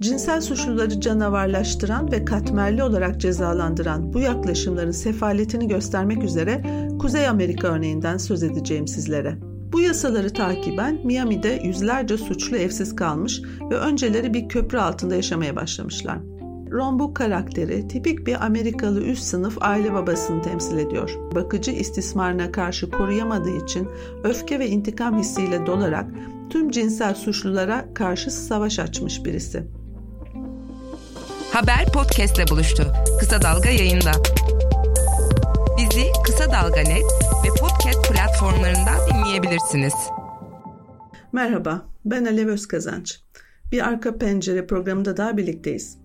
Cinsel suçluları canavarlaştıran ve katmerli olarak cezalandıran bu yaklaşımların sefaletini göstermek üzere Kuzey Amerika örneğinden söz edeceğim sizlere. Bu yasaları takiben Miami'de yüzlerce suçlu evsiz kalmış ve önceleri bir köprü altında yaşamaya başlamışlar. Ron karakteri tipik bir Amerikalı üst sınıf aile babasını temsil ediyor. Bakıcı istismarına karşı koruyamadığı için öfke ve intikam hissiyle dolarak tüm cinsel suçlulara karşı savaş açmış birisi. Haber podcastle buluştu. Kısa Dalga yayında. Bizi Kısa Dalga Net ve podcast platformlarından dinleyebilirsiniz. Merhaba, ben Alev Özkazanç. Bir Arka Pencere programında daha birlikteyiz.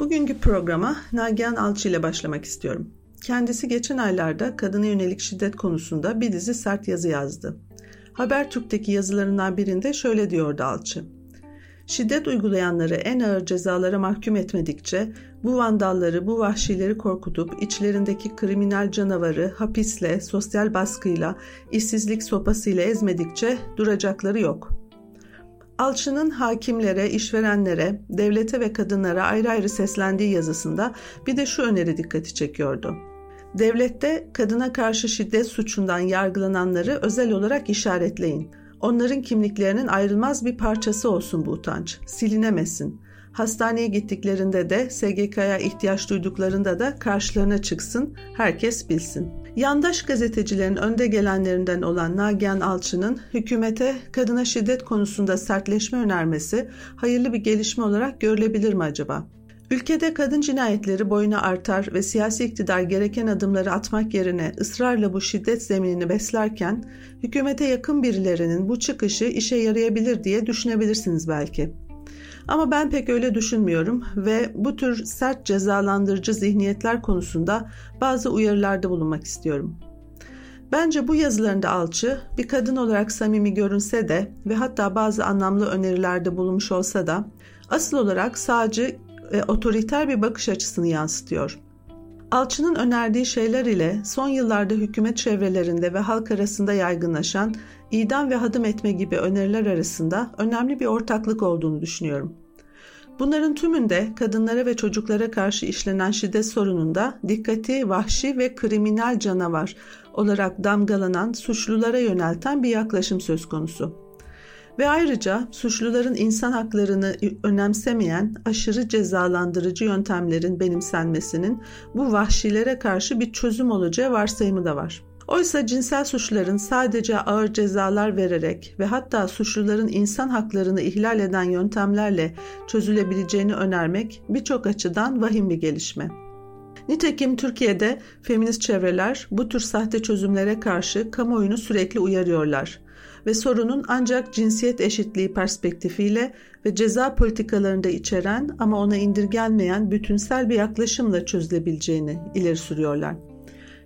Bugünkü programa Nagihan Alçı ile başlamak istiyorum. Kendisi geçen aylarda kadına yönelik şiddet konusunda bir dizi sert yazı yazdı. Habertürk'teki yazılarından birinde şöyle diyordu Alçı. Şiddet uygulayanları en ağır cezalara mahkum etmedikçe bu vandalları, bu vahşileri korkutup içlerindeki kriminal canavarı hapisle, sosyal baskıyla, işsizlik sopasıyla ezmedikçe duracakları yok. Alçı'nın hakimlere, işverenlere, devlete ve kadınlara ayrı ayrı seslendiği yazısında bir de şu öneri dikkati çekiyordu. Devlette kadına karşı şiddet suçundan yargılananları özel olarak işaretleyin. Onların kimliklerinin ayrılmaz bir parçası olsun bu utanç. Silinemesin. Hastaneye gittiklerinde de SGK'ya ihtiyaç duyduklarında da karşılarına çıksın, herkes bilsin. Yandaş gazetecilerin önde gelenlerinden olan Nagihan Alçı'nın hükümete kadına şiddet konusunda sertleşme önermesi hayırlı bir gelişme olarak görülebilir mi acaba? Ülkede kadın cinayetleri boyuna artar ve siyasi iktidar gereken adımları atmak yerine ısrarla bu şiddet zeminini beslerken hükümete yakın birilerinin bu çıkışı işe yarayabilir diye düşünebilirsiniz belki. Ama ben pek öyle düşünmüyorum ve bu tür sert cezalandırıcı zihniyetler konusunda bazı uyarılarda bulunmak istiyorum. Bence bu yazılarında Alçı bir kadın olarak samimi görünse de ve hatta bazı anlamlı önerilerde bulunmuş olsa da asıl olarak sadece ve otoriter bir bakış açısını yansıtıyor. Alçı'nın önerdiği şeyler ile son yıllarda hükümet çevrelerinde ve halk arasında yaygınlaşan idam ve hadım etme gibi öneriler arasında önemli bir ortaklık olduğunu düşünüyorum. Bunların tümünde kadınlara ve çocuklara karşı işlenen şiddet sorununda dikkati vahşi ve kriminal canavar olarak damgalanan suçlulara yönelten bir yaklaşım söz konusu. Ve ayrıca suçluların insan haklarını önemsemeyen aşırı cezalandırıcı yöntemlerin benimsenmesinin bu vahşilere karşı bir çözüm olacağı varsayımı da var. Oysa cinsel suçların sadece ağır cezalar vererek ve hatta suçluların insan haklarını ihlal eden yöntemlerle çözülebileceğini önermek birçok açıdan vahim bir gelişme. Nitekim Türkiye'de feminist çevreler bu tür sahte çözümlere karşı kamuoyunu sürekli uyarıyorlar ve sorunun ancak cinsiyet eşitliği perspektifiyle ve ceza politikalarında içeren ama ona indirgenmeyen bütünsel bir yaklaşımla çözülebileceğini ileri sürüyorlar.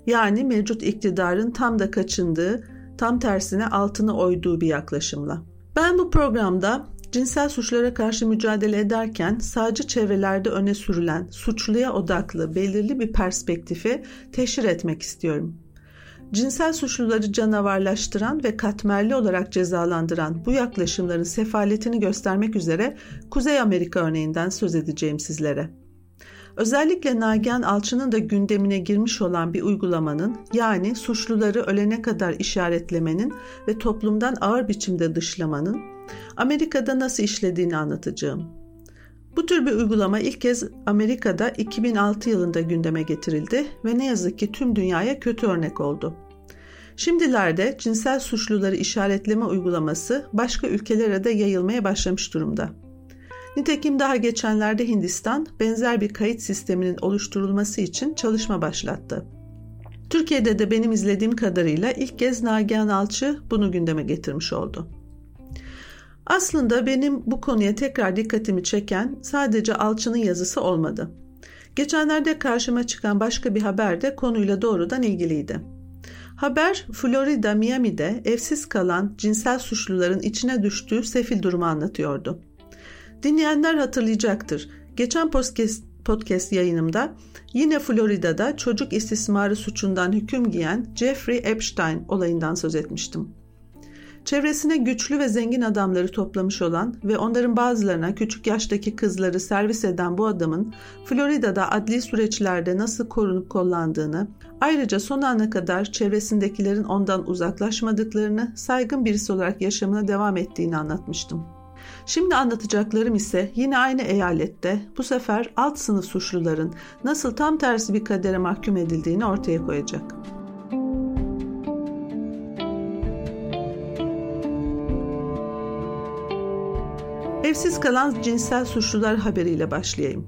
Yani mevcut iktidarın tam da kaçındığı, tam tersine altını oyduğu bir yaklaşımla. Ben bu programda cinsel suçlara karşı mücadele ederken sadece çevrelerde öne sürülen suçluya odaklı belirli bir perspektifi teşhir etmek istiyorum. Cinsel suçluları canavarlaştıran ve katmerli olarak cezalandıran bu yaklaşımların sefaletini göstermek üzere Kuzey Amerika örneğinden söz edeceğim sizlere. Özellikle Nagihan Alçı'nın da gündemine girmiş olan bir uygulamanın yani suçluları ölene kadar işaretlemenin ve toplumdan ağır biçimde dışlamanın Amerika'da nasıl işlediğini anlatacağım. Bu tür bir uygulama ilk kez Amerika'da 2006 yılında gündeme getirildi ve ne yazık ki tüm dünyaya kötü örnek oldu. Şimdilerde cinsel suçluları işaretleme uygulaması başka ülkelere de yayılmaya başlamış durumda. Nitekim daha geçenlerde Hindistan benzer bir kayıt sisteminin oluşturulması için çalışma başlattı. Türkiye'de de benim izlediğim kadarıyla ilk kez Nagihan Alçı bunu gündeme getirmiş oldu. Aslında benim bu konuya tekrar dikkatimi çeken sadece Alçı'nın yazısı olmadı. Geçenlerde karşıma çıkan başka bir haber de konuyla doğrudan ilgiliydi. Haber Florida Miami'de evsiz kalan cinsel suçluların içine düştüğü sefil durumu anlatıyordu. Dinleyenler hatırlayacaktır. Geçen podcast, podcast yayınımda yine Florida'da çocuk istismarı suçundan hüküm giyen Jeffrey Epstein olayından söz etmiştim. Çevresine güçlü ve zengin adamları toplamış olan ve onların bazılarına küçük yaştaki kızları servis eden bu adamın Florida'da adli süreçlerde nasıl korunup kollandığını, ayrıca son ana kadar çevresindekilerin ondan uzaklaşmadıklarını, saygın birisi olarak yaşamına devam ettiğini anlatmıştım. Şimdi anlatacaklarım ise yine aynı eyalette bu sefer alt sınıf suçluların nasıl tam tersi bir kadere mahkum edildiğini ortaya koyacak. Evsiz kalan cinsel suçlular haberiyle başlayayım.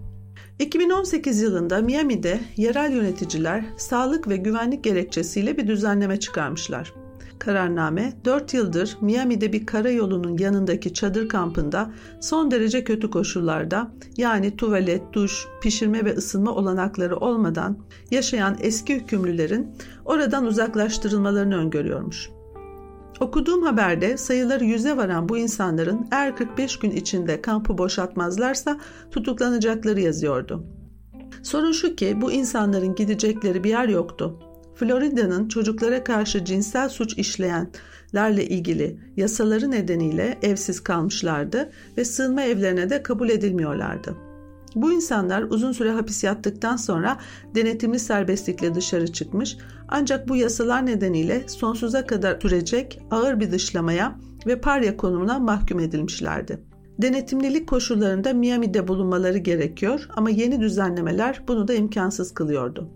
2018 yılında Miami'de yerel yöneticiler sağlık ve güvenlik gerekçesiyle bir düzenleme çıkarmışlar. Kararname 4 yıldır Miami'de bir karayolunun yanındaki çadır kampında son derece kötü koşullarda yani tuvalet, duş, pişirme ve ısınma olanakları olmadan yaşayan eski hükümlülerin oradan uzaklaştırılmalarını öngörüyormuş. Okuduğum haberde sayıları yüze varan bu insanların eğer 45 gün içinde kampı boşaltmazlarsa tutuklanacakları yazıyordu. Sorun şu ki bu insanların gidecekleri bir yer yoktu. Florida'nın çocuklara karşı cinsel suç işleyenlerle ilgili yasaları nedeniyle evsiz kalmışlardı ve sığınma evlerine de kabul edilmiyorlardı. Bu insanlar uzun süre hapis yattıktan sonra denetimli serbestlikle dışarı çıkmış ancak bu yasalar nedeniyle sonsuza kadar sürecek ağır bir dışlamaya ve parya konumuna mahkum edilmişlerdi. Denetimlilik koşullarında Miami'de bulunmaları gerekiyor ama yeni düzenlemeler bunu da imkansız kılıyordu.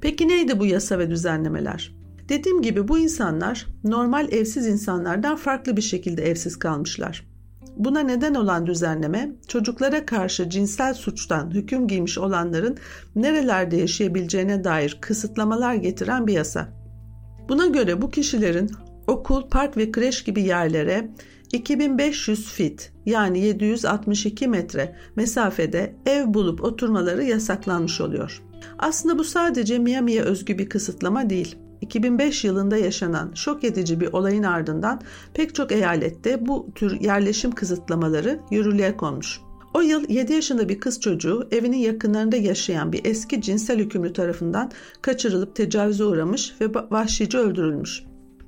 Peki neydi bu yasa ve düzenlemeler? Dediğim gibi bu insanlar normal evsiz insanlardan farklı bir şekilde evsiz kalmışlar. Buna neden olan düzenleme çocuklara karşı cinsel suçtan hüküm giymiş olanların nerelerde yaşayabileceğine dair kısıtlamalar getiren bir yasa. Buna göre bu kişilerin okul, park ve kreş gibi yerlere 2500 fit yani 762 metre mesafede ev bulup oturmaları yasaklanmış oluyor. Aslında bu sadece Miami'ye özgü bir kısıtlama değil. 2005 yılında yaşanan şok edici bir olayın ardından pek çok eyalette bu tür yerleşim kısıtlamaları yürürlüğe konmuş. O yıl 7 yaşında bir kız çocuğu evinin yakınlarında yaşayan bir eski cinsel hükümlü tarafından kaçırılıp tecavüze uğramış ve vahşice öldürülmüş.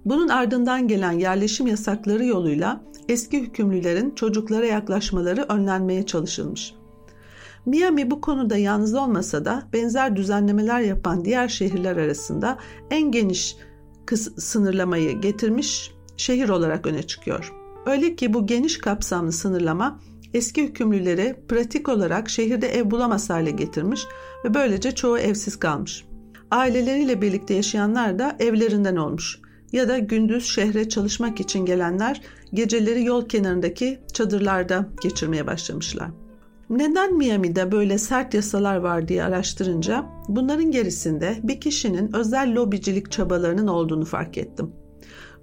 Bunun ardından gelen yerleşim yasakları yoluyla eski hükümlülerin çocuklara yaklaşmaları önlenmeye çalışılmış. Miami bu konuda yalnız olmasa da benzer düzenlemeler yapan diğer şehirler arasında en geniş sınırlamayı getirmiş şehir olarak öne çıkıyor. Öyle ki bu geniş kapsamlı sınırlama eski hükümlüleri pratik olarak şehirde ev bulamaz hale getirmiş ve böylece çoğu evsiz kalmış. Aileleriyle birlikte yaşayanlar da evlerinden olmuş ya da gündüz şehre çalışmak için gelenler geceleri yol kenarındaki çadırlarda geçirmeye başlamışlar. Neden Miami'de böyle sert yasalar var diye araştırınca bunların gerisinde bir kişinin özel lobicilik çabalarının olduğunu fark ettim.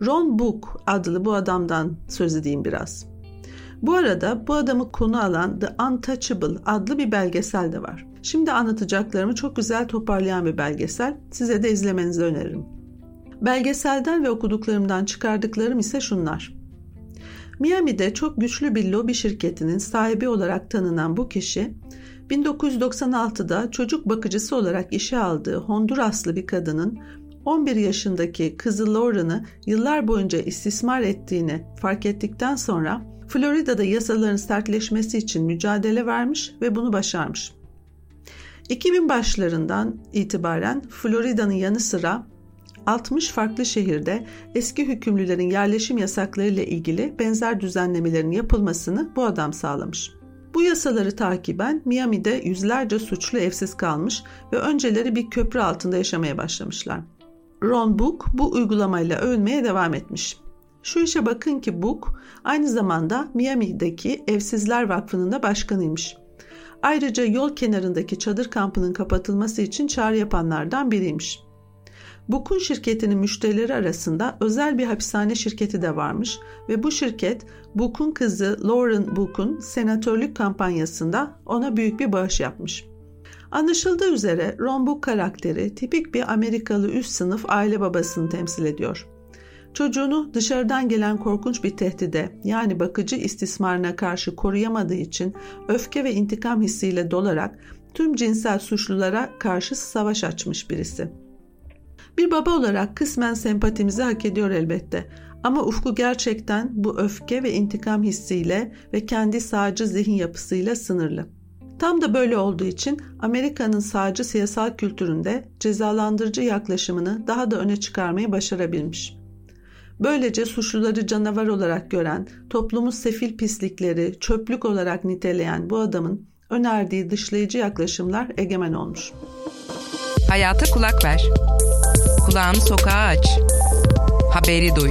Ron Book adlı bu adamdan söz edeyim biraz. Bu arada bu adamı konu alan The Untouchable adlı bir belgesel de var. Şimdi anlatacaklarımı çok güzel toparlayan bir belgesel. Size de izlemenizi öneririm. Belgeselden ve okuduklarımdan çıkardıklarım ise şunlar. Miami'de çok güçlü bir lobi şirketinin sahibi olarak tanınan bu kişi 1996'da çocuk bakıcısı olarak işe aldığı Honduraslı bir kadının 11 yaşındaki kızı Lauren'ı yıllar boyunca istismar ettiğini fark ettikten sonra Florida'da yasaların sertleşmesi için mücadele vermiş ve bunu başarmış. 2000 başlarından itibaren Florida'nın yanı sıra 60 farklı şehirde eski hükümlülerin yerleşim yasakları ile ilgili benzer düzenlemelerin yapılmasını bu adam sağlamış. Bu yasaları takiben Miami'de yüzlerce suçlu evsiz kalmış ve önceleri bir köprü altında yaşamaya başlamışlar. Ron Book bu uygulamayla övünmeye devam etmiş. Şu işe bakın ki Book aynı zamanda Miami'deki Evsizler Vakfı'nın da başkanıymış. Ayrıca yol kenarındaki çadır kampının kapatılması için çağrı yapanlardan biriymiş. Bukun şirketinin müşterileri arasında özel bir hapishane şirketi de varmış ve bu şirket Bukun kızı Lauren Bukun senatörlük kampanyasında ona büyük bir bağış yapmış. Anlaşıldığı üzere Ron Book karakteri tipik bir Amerikalı üst sınıf aile babasını temsil ediyor. Çocuğunu dışarıdan gelen korkunç bir tehdide yani bakıcı istismarına karşı koruyamadığı için öfke ve intikam hissiyle dolarak tüm cinsel suçlulara karşı savaş açmış birisi. Bir baba olarak kısmen sempatimizi hak ediyor elbette. Ama Ufku gerçekten bu öfke ve intikam hissiyle ve kendi sağcı zihin yapısıyla sınırlı. Tam da böyle olduğu için Amerika'nın sağcı siyasal kültüründe cezalandırıcı yaklaşımını daha da öne çıkarmayı başarabilmiş. Böylece suçluları canavar olarak gören, toplumu sefil pislikleri, çöplük olarak niteleyen bu adamın önerdiği dışlayıcı yaklaşımlar egemen olmuş. Hayata kulak ver. Kulağını sokağa aç. Haberi duy.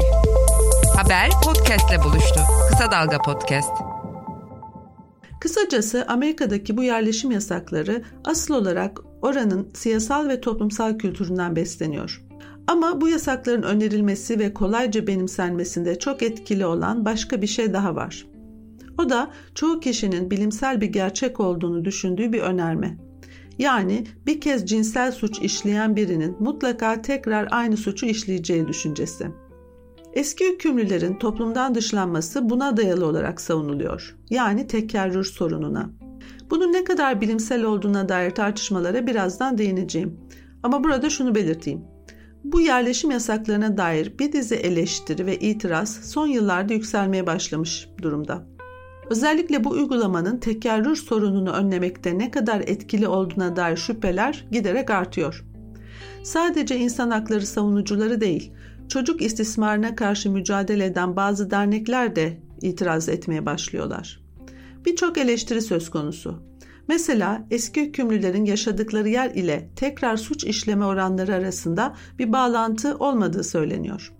Haber podcastle buluştu. Kısa Dalga Podcast. Kısacası Amerika'daki bu yerleşim yasakları asıl olarak oranın siyasal ve toplumsal kültüründen besleniyor. Ama bu yasakların önerilmesi ve kolayca benimsenmesinde çok etkili olan başka bir şey daha var. O da çoğu kişinin bilimsel bir gerçek olduğunu düşündüğü bir önerme. Yani bir kez cinsel suç işleyen birinin mutlaka tekrar aynı suçu işleyeceği düşüncesi. Eski hükümlülerin toplumdan dışlanması buna dayalı olarak savunuluyor. Yani tekerrür sorununa. Bunun ne kadar bilimsel olduğuna dair tartışmalara birazdan değineceğim. Ama burada şunu belirteyim. Bu yerleşim yasaklarına dair bir dizi eleştiri ve itiraz son yıllarda yükselmeye başlamış durumda. Özellikle bu uygulamanın tekerrür sorununu önlemekte ne kadar etkili olduğuna dair şüpheler giderek artıyor. Sadece insan hakları savunucuları değil, çocuk istismarına karşı mücadele eden bazı dernekler de itiraz etmeye başlıyorlar. Birçok eleştiri söz konusu. Mesela eski hükümlülerin yaşadıkları yer ile tekrar suç işleme oranları arasında bir bağlantı olmadığı söyleniyor.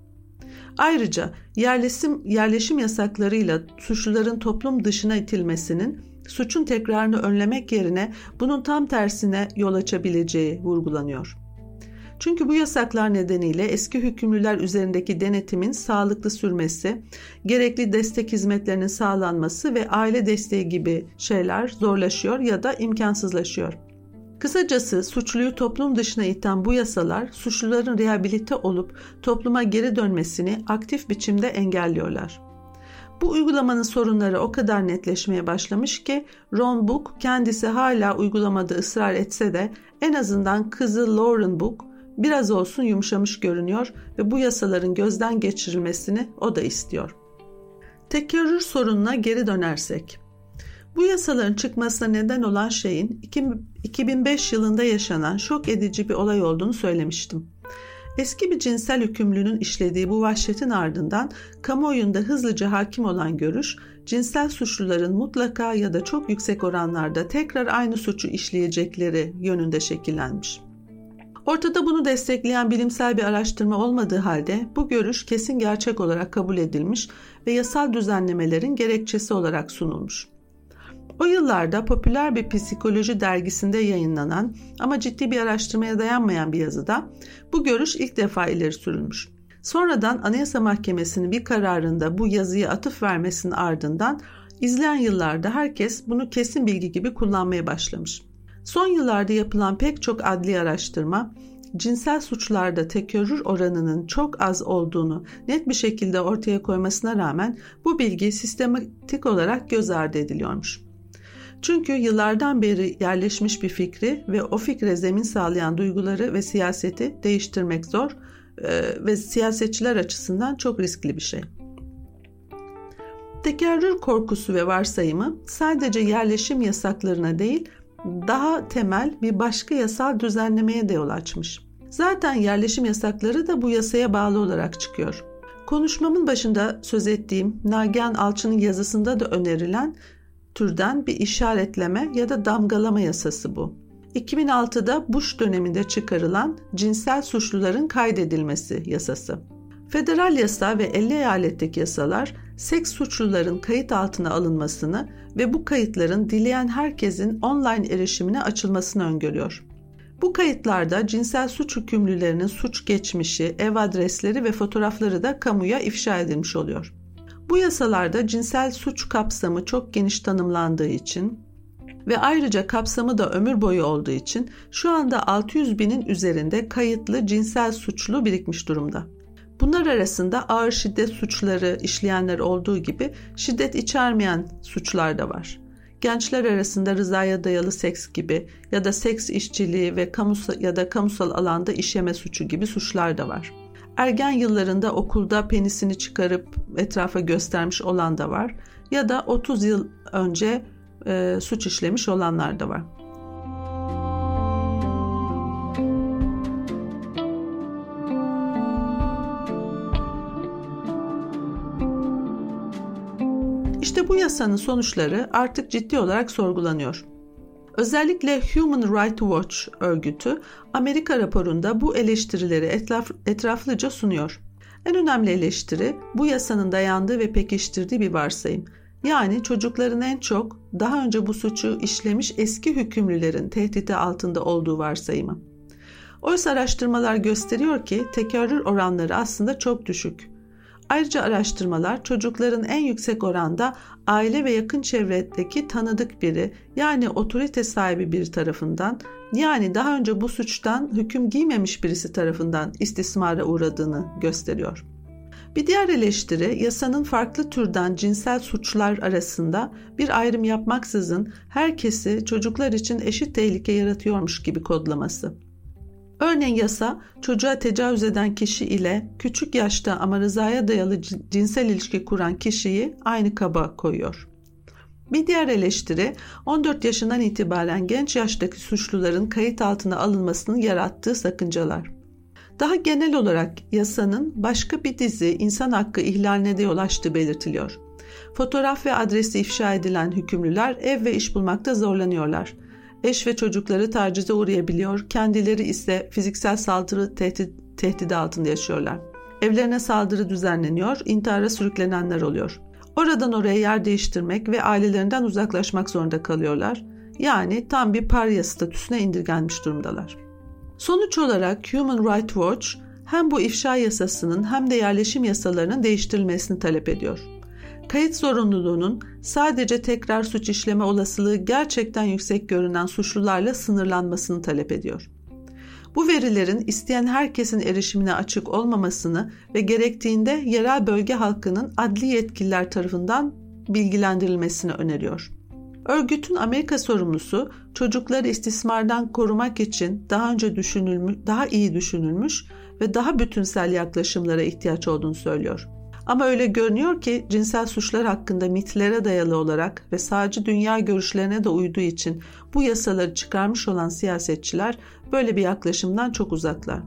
Ayrıca yerleşim, yerleşim yasaklarıyla suçluların toplum dışına itilmesinin suçun tekrarını önlemek yerine bunun tam tersine yol açabileceği vurgulanıyor. Çünkü bu yasaklar nedeniyle eski hükümlüler üzerindeki denetimin sağlıklı sürmesi, gerekli destek hizmetlerinin sağlanması ve aile desteği gibi şeyler zorlaşıyor ya da imkansızlaşıyor. Kısacası suçluyu toplum dışına iten bu yasalar suçluların rehabilite olup topluma geri dönmesini aktif biçimde engelliyorlar. Bu uygulamanın sorunları o kadar netleşmeye başlamış ki Ron Book kendisi hala uygulamada ısrar etse de en azından kızı Lauren Book biraz olsun yumuşamış görünüyor ve bu yasaların gözden geçirilmesini o da istiyor. Tekerrür sorununa geri dönersek. Bu yasaların çıkmasına neden olan şeyin 2005 yılında yaşanan şok edici bir olay olduğunu söylemiştim. Eski bir cinsel hükümlünün işlediği bu vahşetin ardından kamuoyunda hızlıca hakim olan görüş, cinsel suçluların mutlaka ya da çok yüksek oranlarda tekrar aynı suçu işleyecekleri yönünde şekillenmiş. Ortada bunu destekleyen bilimsel bir araştırma olmadığı halde bu görüş kesin gerçek olarak kabul edilmiş ve yasal düzenlemelerin gerekçesi olarak sunulmuş. O yıllarda popüler bir psikoloji dergisinde yayınlanan ama ciddi bir araştırmaya dayanmayan bir yazıda bu görüş ilk defa ileri sürülmüş. Sonradan Anayasa Mahkemesi'nin bir kararında bu yazıya atıf vermesinin ardından izleyen yıllarda herkes bunu kesin bilgi gibi kullanmaya başlamış. Son yıllarda yapılan pek çok adli araştırma cinsel suçlarda tekerrür oranının çok az olduğunu net bir şekilde ortaya koymasına rağmen bu bilgi sistematik olarak göz ardı ediliyormuş. Çünkü yıllardan beri yerleşmiş bir fikri ve o fikre zemin sağlayan duyguları ve siyaseti değiştirmek zor ve siyasetçiler açısından çok riskli bir şey. Tekerrür korkusu ve varsayımı sadece yerleşim yasaklarına değil, daha temel bir başka yasal düzenlemeye de yol açmış. Zaten yerleşim yasakları da bu yasaya bağlı olarak çıkıyor. Konuşmamın başında söz ettiğim Nagihan Alçı'nın yazısında da önerilen türden bir işaretleme ya da damgalama yasası bu. 2006'da Bush döneminde çıkarılan cinsel suçluların kaydedilmesi yasası. Federal yasa ve 50 eyaletteki yasalar seks suçluların kayıt altına alınmasını ve bu kayıtların dileyen herkesin online erişimine açılmasını öngörüyor. Bu kayıtlarda cinsel suç hükümlülerinin suç geçmişi, ev adresleri ve fotoğrafları da kamuya ifşa edilmiş oluyor. Bu yasalarda cinsel suç kapsamı çok geniş tanımlandığı için ve ayrıca kapsamı da ömür boyu olduğu için şu anda 600 binin üzerinde kayıtlı cinsel suçlu birikmiş durumda. Bunlar arasında ağır şiddet suçları işleyenler olduğu gibi şiddet içermeyen suçlar da var. Gençler arasında rızaya dayalı seks gibi ya da seks işçiliği ve kamusal ya da kamusal alanda işleme suçu gibi suçlar da var. Ergen yıllarında okulda penisini çıkarıp etrafa göstermiş olan da var ya da 30 yıl önce e, suç işlemiş olanlar da var. İşte bu yasanın sonuçları artık ciddi olarak sorgulanıyor. Özellikle Human Rights Watch örgütü Amerika raporunda bu eleştirileri etraf, etraflıca sunuyor. En önemli eleştiri bu yasanın dayandığı ve pekiştirdiği bir varsayım. Yani çocukların en çok daha önce bu suçu işlemiş eski hükümlülerin tehdidi altında olduğu varsayımı. Oysa araştırmalar gösteriyor ki tekerrür oranları aslında çok düşük. Ayrıca araştırmalar çocukların en yüksek oranda aile ve yakın çevredeki tanıdık biri yani otorite sahibi bir tarafından yani daha önce bu suçtan hüküm giymemiş birisi tarafından istismara uğradığını gösteriyor. Bir diğer eleştiri yasanın farklı türden cinsel suçlar arasında bir ayrım yapmaksızın herkesi çocuklar için eşit tehlike yaratıyormuş gibi kodlaması. Örneğin yasa çocuğa tecavüz eden kişi ile küçük yaşta ama rızaya dayalı cinsel ilişki kuran kişiyi aynı kaba koyuyor. Bir diğer eleştiri 14 yaşından itibaren genç yaştaki suçluların kayıt altına alınmasının yarattığı sakıncalar. Daha genel olarak yasanın başka bir dizi insan hakkı ihlaline de yol açtığı belirtiliyor. Fotoğraf ve adresi ifşa edilen hükümlüler ev ve iş bulmakta zorlanıyorlar. Eş ve çocukları tacize uğrayabiliyor, kendileri ise fiziksel saldırı tehdit, tehdidi altında yaşıyorlar. Evlerine saldırı düzenleniyor, intihara sürüklenenler oluyor. Oradan oraya yer değiştirmek ve ailelerinden uzaklaşmak zorunda kalıyorlar. Yani tam bir parya statüsüne indirgenmiş durumdalar. Sonuç olarak Human Rights Watch hem bu ifşa yasasının hem de yerleşim yasalarının değiştirilmesini talep ediyor. Kayıt zorunluluğunun sadece tekrar suç işleme olasılığı gerçekten yüksek görünen suçlularla sınırlanmasını talep ediyor. Bu verilerin isteyen herkesin erişimine açık olmamasını ve gerektiğinde yerel bölge halkının adli yetkililer tarafından bilgilendirilmesini öneriyor. Örgütün Amerika sorumlusu çocukları istismardan korumak için daha önce düşünülmüş, daha iyi düşünülmüş ve daha bütünsel yaklaşımlara ihtiyaç olduğunu söylüyor. Ama öyle görünüyor ki cinsel suçlar hakkında mitlere dayalı olarak ve sadece dünya görüşlerine de uyduğu için bu yasaları çıkarmış olan siyasetçiler böyle bir yaklaşımdan çok uzaklar.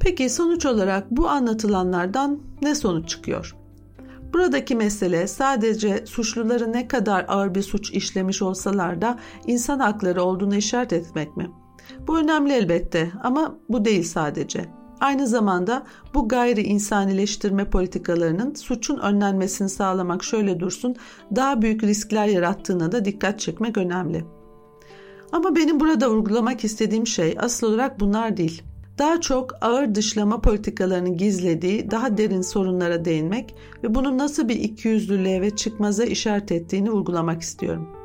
Peki sonuç olarak bu anlatılanlardan ne sonuç çıkıyor? Buradaki mesele sadece suçluları ne kadar ağır bir suç işlemiş olsalar da insan hakları olduğunu işaret etmek mi? Bu önemli elbette ama bu değil sadece. Aynı zamanda bu gayri insanileştirme politikalarının suçun önlenmesini sağlamak şöyle dursun daha büyük riskler yarattığına da dikkat çekmek önemli. Ama benim burada vurgulamak istediğim şey asıl olarak bunlar değil daha çok ağır dışlama politikalarının gizlediği daha derin sorunlara değinmek ve bunun nasıl bir ikiyüzlülüğe ve çıkmaza işaret ettiğini vurgulamak istiyorum.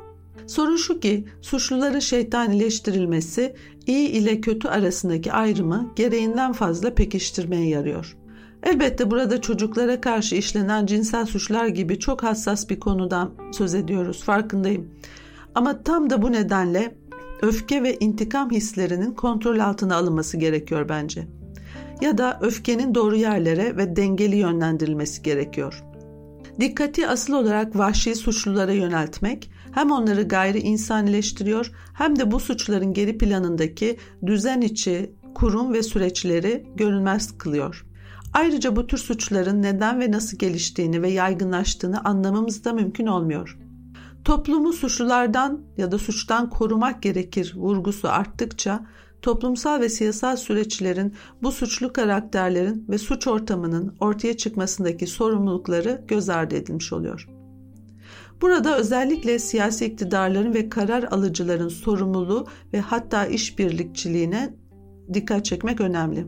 Sorun şu ki suçluların şeytanileştirilmesi iyi ile kötü arasındaki ayrımı gereğinden fazla pekiştirmeye yarıyor. Elbette burada çocuklara karşı işlenen cinsel suçlar gibi çok hassas bir konudan söz ediyoruz farkındayım. Ama tam da bu nedenle öfke ve intikam hislerinin kontrol altına alınması gerekiyor bence. Ya da öfkenin doğru yerlere ve dengeli yönlendirilmesi gerekiyor. Dikkati asıl olarak vahşi suçlulara yöneltmek hem onları gayri insanileştiriyor hem de bu suçların geri planındaki düzen içi kurum ve süreçleri görünmez kılıyor. Ayrıca bu tür suçların neden ve nasıl geliştiğini ve yaygınlaştığını anlamamız da mümkün olmuyor. Toplumu suçlulardan ya da suçtan korumak gerekir vurgusu arttıkça toplumsal ve siyasal süreçlerin bu suçlu karakterlerin ve suç ortamının ortaya çıkmasındaki sorumlulukları göz ardı edilmiş oluyor. Burada özellikle siyasi iktidarların ve karar alıcıların sorumluluğu ve hatta işbirlikçiliğine dikkat çekmek önemli.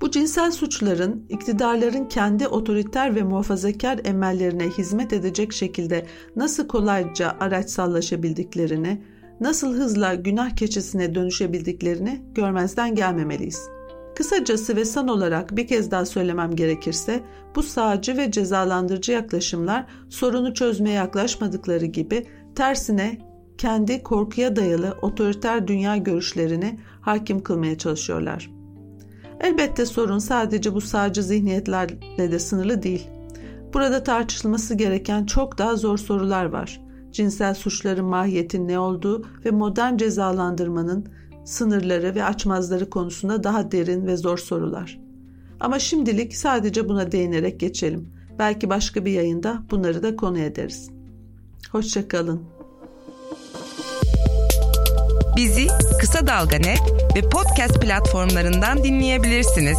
Bu cinsel suçların iktidarların kendi otoriter ve muhafazakar emellerine hizmet edecek şekilde nasıl kolayca araçsallaşabildiklerini, nasıl hızla günah keçisine dönüşebildiklerini görmezden gelmemeliyiz. Kısacası ve son olarak bir kez daha söylemem gerekirse bu sağcı ve cezalandırıcı yaklaşımlar sorunu çözmeye yaklaşmadıkları gibi tersine kendi korkuya dayalı otoriter dünya görüşlerini hakim kılmaya çalışıyorlar. Elbette sorun sadece bu sağcı zihniyetlerle de sınırlı değil. Burada tartışılması gereken çok daha zor sorular var. Cinsel suçların mahiyeti ne olduğu ve modern cezalandırmanın sınırları ve açmazları konusunda daha derin ve zor sorular. Ama şimdilik sadece buna değinerek geçelim. Belki başka bir yayında bunları da konu ederiz. Hoşçakalın. Bizi Kısa Dalga Net ve podcast platformlarından dinleyebilirsiniz.